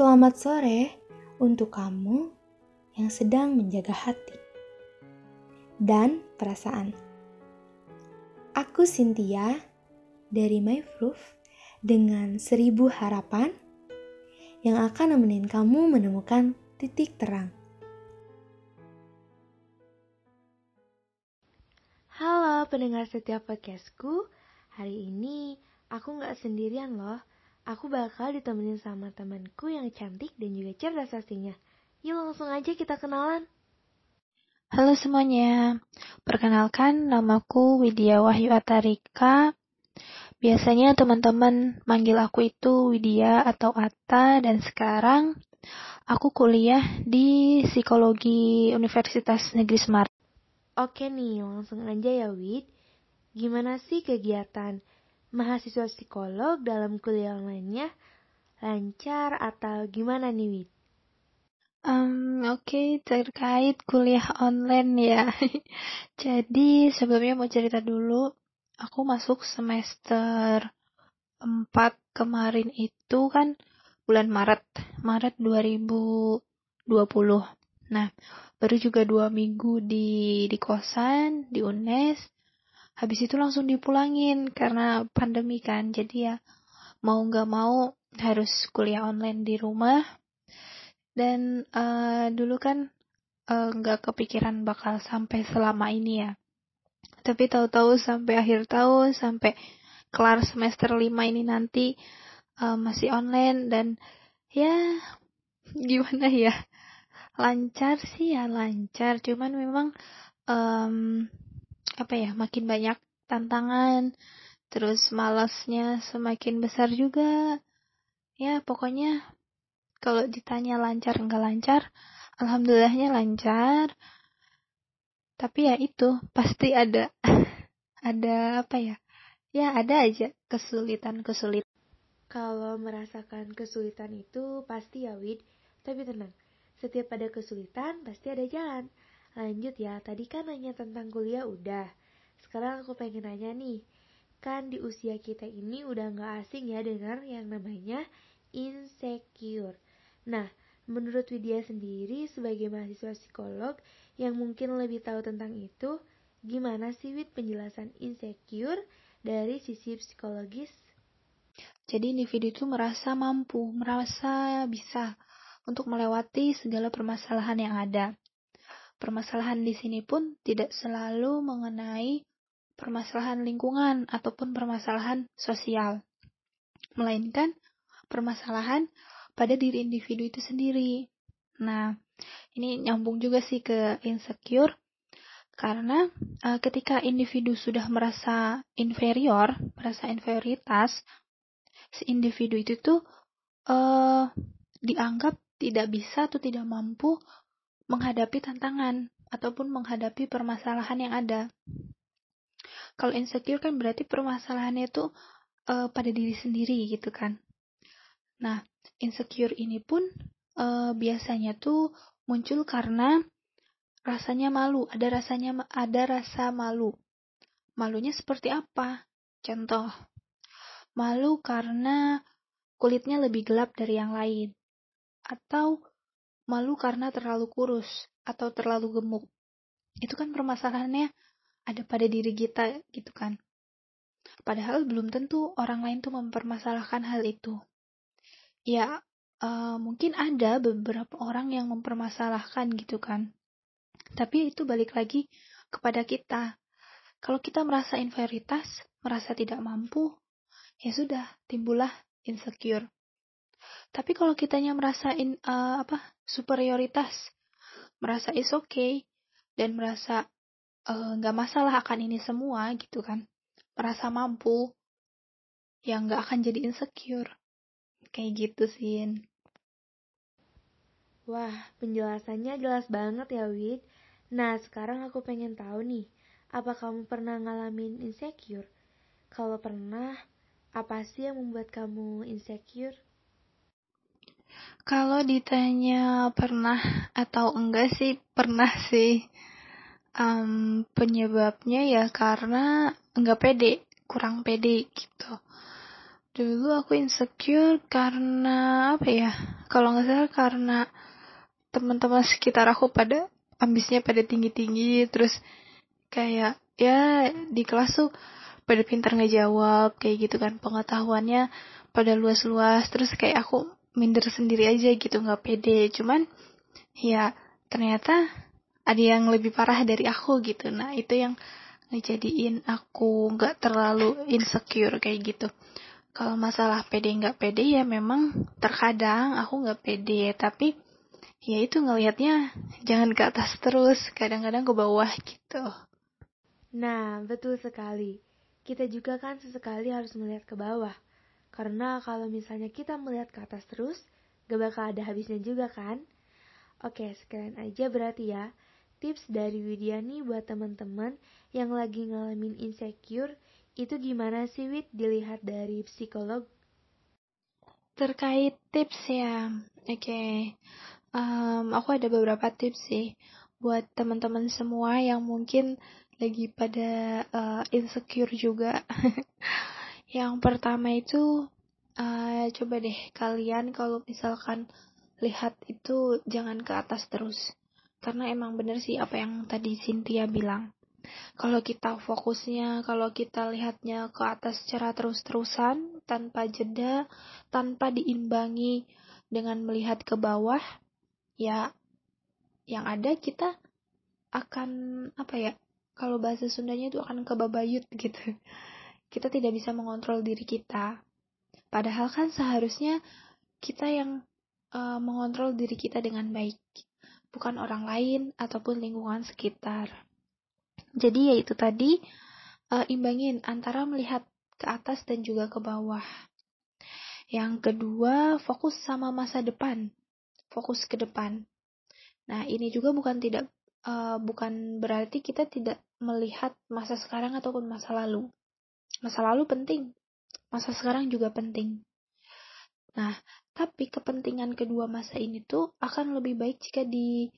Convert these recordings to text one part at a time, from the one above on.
Selamat sore untuk kamu yang sedang menjaga hati dan perasaan. Aku Cynthia dari My Proof dengan seribu harapan yang akan nemenin kamu menemukan titik terang. Halo pendengar setiap podcastku, hari ini aku nggak sendirian loh Aku bakal ditemenin sama temanku yang cantik dan juga cerdas pastinya. Yuk langsung aja kita kenalan. Halo semuanya, perkenalkan namaku Widya Wahyu Atarika. Biasanya teman-teman manggil aku itu Widya atau Atta dan sekarang aku kuliah di Psikologi Universitas Negeri Semarang. Oke nih, langsung aja ya Wid. Gimana sih kegiatan mahasiswa psikolog dalam kuliah online-nya lancar atau gimana nih Wid? Um, Oke, okay, terkait kuliah online ya. Jadi sebelumnya mau cerita dulu, aku masuk semester 4 kemarin itu kan bulan Maret, Maret 2020. Nah, baru juga dua minggu di di kosan di UNES habis itu langsung dipulangin karena pandemi kan. Jadi ya mau nggak mau harus kuliah online di rumah. Dan uh, dulu kan eh, nggak uh, kepikiran bakal sampai selama ini ya. Tapi tahu-tahu sampai akhir tahun sampai kelar semester 5 ini nanti uh, masih online dan ya gimana ya? Lancar sih ya lancar. Cuman memang um, apa ya makin banyak tantangan terus malasnya semakin besar juga. Ya pokoknya kalau ditanya lancar enggak lancar alhamdulillahnya lancar. Tapi ya itu pasti ada ada apa ya ya ada aja kesulitan kesulitan kalau merasakan kesulitan itu pasti ya Wid. Tapi tenang setiap ada kesulitan pasti ada jalan Lanjut ya, tadi kan nanya tentang kuliah udah. Sekarang aku pengen nanya nih, kan di usia kita ini udah gak asing ya dengar yang namanya insecure. Nah, menurut Widya sendiri sebagai mahasiswa psikolog yang mungkin lebih tahu tentang itu, gimana sih Wid penjelasan insecure dari sisi psikologis? Jadi individu itu merasa mampu, merasa bisa untuk melewati segala permasalahan yang ada. Permasalahan di sini pun tidak selalu mengenai permasalahan lingkungan ataupun permasalahan sosial, melainkan permasalahan pada diri individu itu sendiri. Nah, ini nyambung juga sih ke insecure karena uh, ketika individu sudah merasa inferior, merasa inferioritas, si individu itu tuh uh, dianggap tidak bisa atau tidak mampu menghadapi tantangan ataupun menghadapi permasalahan yang ada. Kalau insecure kan berarti permasalahannya itu uh, pada diri sendiri gitu kan. Nah, insecure ini pun uh, biasanya tuh muncul karena rasanya malu, ada rasanya ada rasa malu. Malunya seperti apa? Contoh, malu karena kulitnya lebih gelap dari yang lain. Atau malu karena terlalu kurus atau terlalu gemuk. Itu kan permasalahannya ada pada diri kita gitu kan. Padahal belum tentu orang lain tuh mempermasalahkan hal itu. Ya, uh, mungkin ada beberapa orang yang mempermasalahkan gitu kan. Tapi itu balik lagi kepada kita. Kalau kita merasa inferioritas, merasa tidak mampu, ya sudah, timbullah insecure. Tapi kalau kitanya merasa in, uh, apa superioritas, merasa is okay dan merasa eh, nggak uh, masalah akan ini semua gitu kan, merasa mampu, yang nggak akan jadi insecure, kayak gitu sih. Wah, penjelasannya jelas banget ya, Wid. Nah, sekarang aku pengen tahu nih, apa kamu pernah ngalamin insecure? Kalau pernah, apa sih yang membuat kamu insecure? Kalau ditanya pernah atau enggak sih, pernah sih. Um, penyebabnya ya karena enggak pede, kurang pede gitu. Dulu aku insecure karena apa ya? Kalau nggak salah karena teman-teman sekitar aku pada ambisnya pada tinggi-tinggi, terus kayak ya di kelas tuh pada pintar ngejawab kayak gitu kan pengetahuannya pada luas-luas terus kayak aku minder sendiri aja gitu nggak pede. Cuman ya ternyata ada yang lebih parah dari aku gitu. Nah itu yang ngejadiin aku nggak terlalu insecure kayak gitu. Kalau masalah pede nggak pede ya memang terkadang aku nggak pede. Tapi ya itu ngelihatnya jangan ke atas terus kadang-kadang ke bawah gitu. Nah betul sekali. Kita juga kan sesekali harus melihat ke bawah karena kalau misalnya kita melihat ke atas terus gak bakal ada habisnya juga kan oke sekalian aja berarti ya tips dari Widiani buat teman-teman yang lagi ngalamin insecure itu gimana sih Wid dilihat dari psikolog? Terkait tips ya, oke. Okay. Um, aku ada beberapa tips sih buat teman-teman semua yang mungkin lagi pada uh, insecure juga. yang pertama itu uh, coba deh kalian kalau misalkan lihat itu jangan ke atas terus. Karena emang bener sih apa yang tadi Cynthia bilang. Kalau kita fokusnya kalau kita lihatnya ke atas secara terus-terusan tanpa jeda tanpa diimbangi dengan melihat ke bawah ya yang ada kita akan apa ya kalau bahasa Sundanya itu akan kebabayut gitu kita tidak bisa mengontrol diri kita padahal kan seharusnya kita yang uh, mengontrol diri kita dengan baik bukan orang lain ataupun lingkungan sekitar. Jadi yaitu tadi uh, imbangin antara melihat ke atas dan juga ke bawah. Yang kedua, fokus sama masa depan. Fokus ke depan. Nah, ini juga bukan tidak uh, bukan berarti kita tidak melihat masa sekarang ataupun masa lalu. Masa lalu penting. Masa sekarang juga penting. Nah, tapi kepentingan kedua masa ini tuh akan lebih baik jika di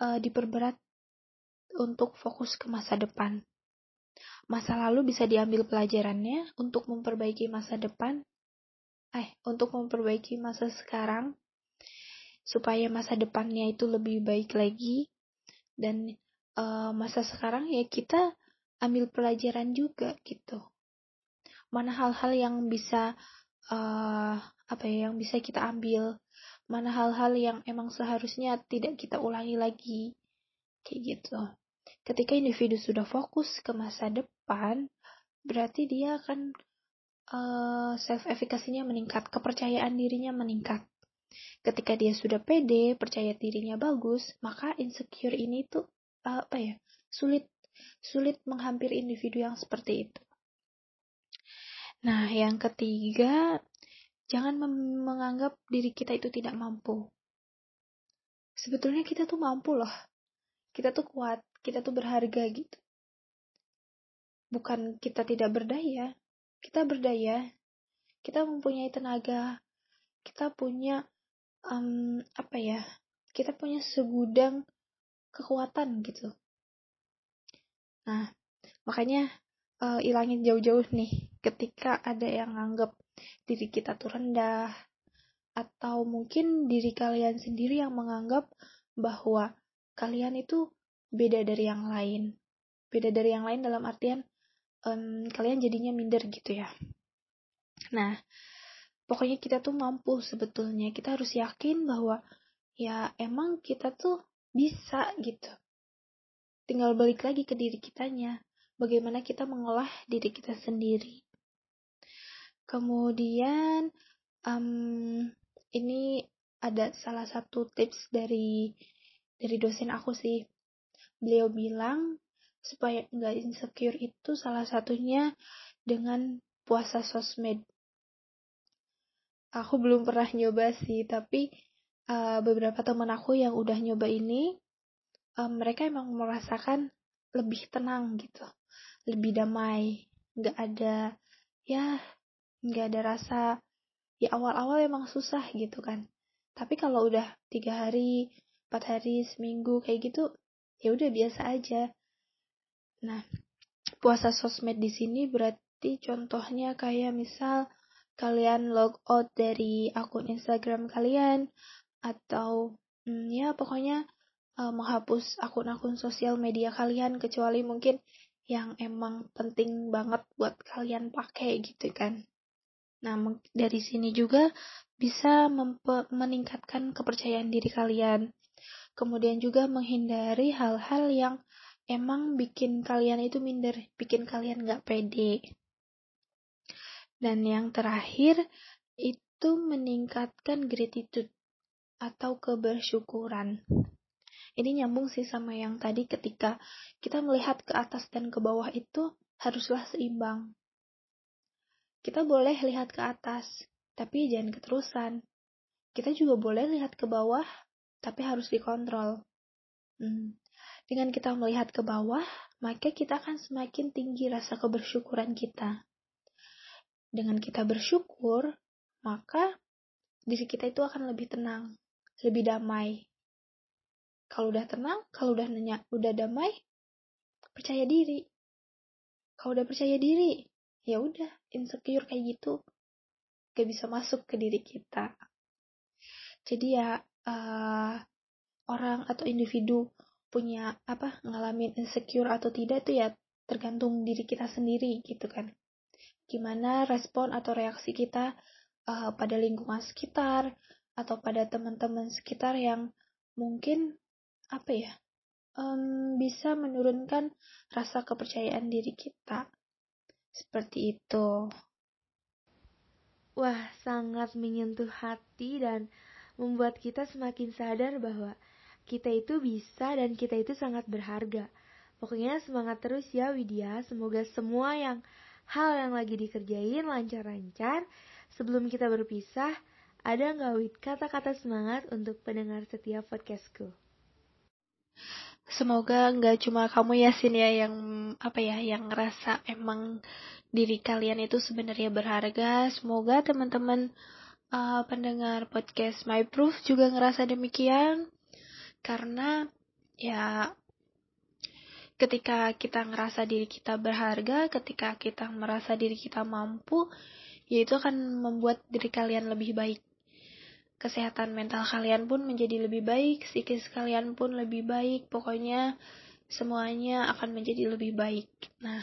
uh, diperberat untuk fokus ke masa depan. Masa lalu bisa diambil pelajarannya untuk memperbaiki masa depan, eh, untuk memperbaiki masa sekarang, supaya masa depannya itu lebih baik lagi, dan uh, masa sekarang ya kita ambil pelajaran juga gitu. Mana hal-hal yang bisa uh, apa ya yang bisa kita ambil? Mana hal-hal yang emang seharusnya tidak kita ulangi lagi? Kayak gitu. Ketika individu sudah fokus ke masa depan berarti dia akan uh, eh, self effikasinya meningkat kepercayaan dirinya meningkat. Ketika dia sudah pede percaya dirinya bagus maka insecure ini tuh uh, apa ya sulit sulit menghampiri individu yang seperti itu Nah, yang ketiga, jangan menganggap diri kita itu tidak mampu. Sebetulnya kita tuh mampu loh. Kita tuh kuat, kita tuh berharga gitu. Bukan kita tidak berdaya, kita berdaya. Kita mempunyai tenaga, kita punya um, apa ya? Kita punya segudang kekuatan gitu. Nah, makanya uh, ilangin jauh-jauh nih ketika ada yang nganggap diri kita tuh rendah atau mungkin diri kalian sendiri yang menganggap bahwa kalian itu beda dari yang lain. Beda dari yang lain dalam artian um, kalian jadinya minder gitu ya. Nah pokoknya kita tuh mampu sebetulnya. Kita harus yakin bahwa ya emang kita tuh bisa gitu. Tinggal balik lagi ke diri kitanya bagaimana kita mengolah diri kita sendiri. Kemudian um, ini ada salah satu tips dari dari dosen aku sih. Beliau bilang supaya nggak insecure itu salah satunya dengan puasa sosmed. Aku belum pernah nyoba sih, tapi uh, beberapa teman aku yang udah nyoba ini, um, mereka emang merasakan lebih tenang gitu lebih damai. Nggak ada ya nggak ada rasa ya awal-awal emang susah gitu kan. Tapi kalau udah tiga hari empat hari seminggu kayak gitu ya udah biasa aja. Nah puasa sosmed di sini berarti contohnya kayak misal kalian log out dari akun Instagram kalian atau hmm, ya pokoknya uh, menghapus akun-akun sosial media kalian kecuali mungkin yang emang penting banget buat kalian pakai gitu kan. Nah, dari sini juga bisa meningkatkan kepercayaan diri kalian. Kemudian juga menghindari hal-hal yang emang bikin kalian itu minder, bikin kalian gak pede. Dan yang terakhir, itu meningkatkan gratitude atau kebersyukuran. Ini nyambung sih sama yang tadi ketika kita melihat ke atas dan ke bawah itu haruslah seimbang. Kita boleh lihat ke atas, tapi jangan keterusan. Kita juga boleh lihat ke bawah, tapi harus dikontrol. Hmm. Dengan kita melihat ke bawah, maka kita akan semakin tinggi rasa kebersyukuran kita. Dengan kita bersyukur, maka diri kita itu akan lebih tenang, lebih damai, kalau udah tenang, kalau udah nanya, udah damai, percaya diri. Kalau udah percaya diri, ya udah insecure kayak gitu, gak bisa masuk ke diri kita. Jadi ya uh, orang atau individu punya apa ngalamin insecure atau tidak itu ya tergantung diri kita sendiri gitu kan. Gimana respon atau reaksi kita uh, pada lingkungan sekitar atau pada teman-teman sekitar yang mungkin apa ya? Um, bisa menurunkan rasa kepercayaan diri kita. Seperti itu. Wah sangat menyentuh hati dan membuat kita semakin sadar bahwa kita itu bisa dan kita itu sangat berharga. Pokoknya semangat terus ya Widya. Semoga semua yang hal yang lagi dikerjain lancar-lancar. Sebelum kita berpisah ada nggak Wid kata-kata semangat untuk pendengar setiap podcastku? Semoga nggak cuma kamu ya Sin ya yang apa ya yang ngerasa emang diri kalian itu sebenarnya berharga. Semoga teman-teman uh, pendengar podcast My Proof juga ngerasa demikian karena ya ketika kita ngerasa diri kita berharga, ketika kita merasa diri kita mampu, ya itu akan membuat diri kalian lebih baik kesehatan mental kalian pun menjadi lebih baik, psikis kalian pun lebih baik, pokoknya semuanya akan menjadi lebih baik. Nah,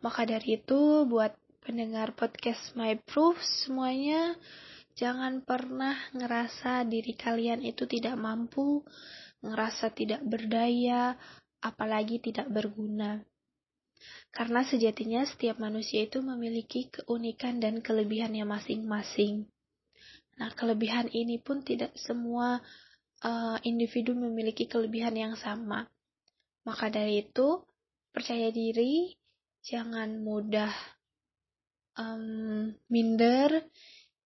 maka dari itu buat pendengar podcast My Proof semuanya jangan pernah ngerasa diri kalian itu tidak mampu, ngerasa tidak berdaya, apalagi tidak berguna. Karena sejatinya setiap manusia itu memiliki keunikan dan kelebihannya masing-masing. Nah, kelebihan ini pun tidak semua uh, individu memiliki kelebihan yang sama. Maka dari itu, percaya diri, jangan mudah um, minder,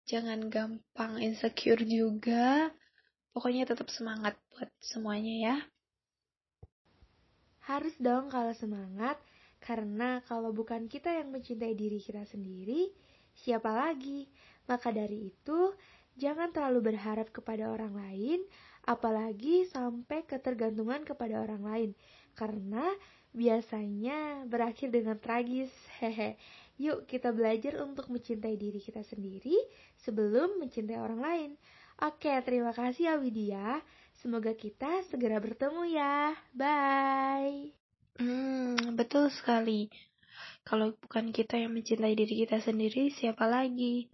jangan gampang insecure juga. Pokoknya tetap semangat buat semuanya ya. Harus dong kalau semangat, karena kalau bukan kita yang mencintai diri kita sendiri, siapa lagi? Maka dari itu, Jangan terlalu berharap kepada orang lain, apalagi sampai ketergantungan kepada orang lain, karena biasanya berakhir dengan tragis. Hehe. Yuk kita belajar untuk mencintai diri kita sendiri sebelum mencintai orang lain. Oke, terima kasih ya Widya. Semoga kita segera bertemu ya. Bye. Hmm, betul sekali. Kalau bukan kita yang mencintai diri kita sendiri, siapa lagi?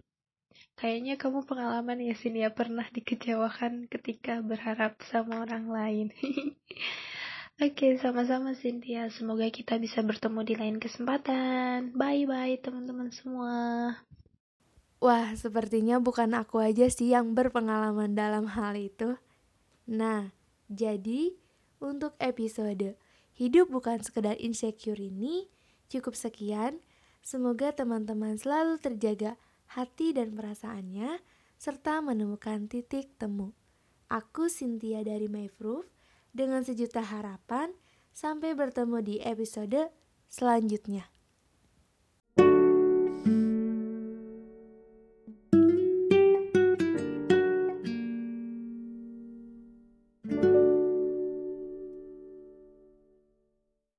Kayaknya kamu pengalaman ya sini ya pernah dikecewakan ketika berharap sama orang lain. Oke, sama-sama Cynthia. Semoga kita bisa bertemu di lain kesempatan. Bye-bye teman-teman semua. Wah, sepertinya bukan aku aja sih yang berpengalaman dalam hal itu. Nah, jadi untuk episode Hidup Bukan Sekedar Insecure ini cukup sekian. Semoga teman-teman selalu terjaga hati dan perasaannya, serta menemukan titik temu. Aku Cynthia dari Mayproof dengan sejuta harapan sampai bertemu di episode selanjutnya.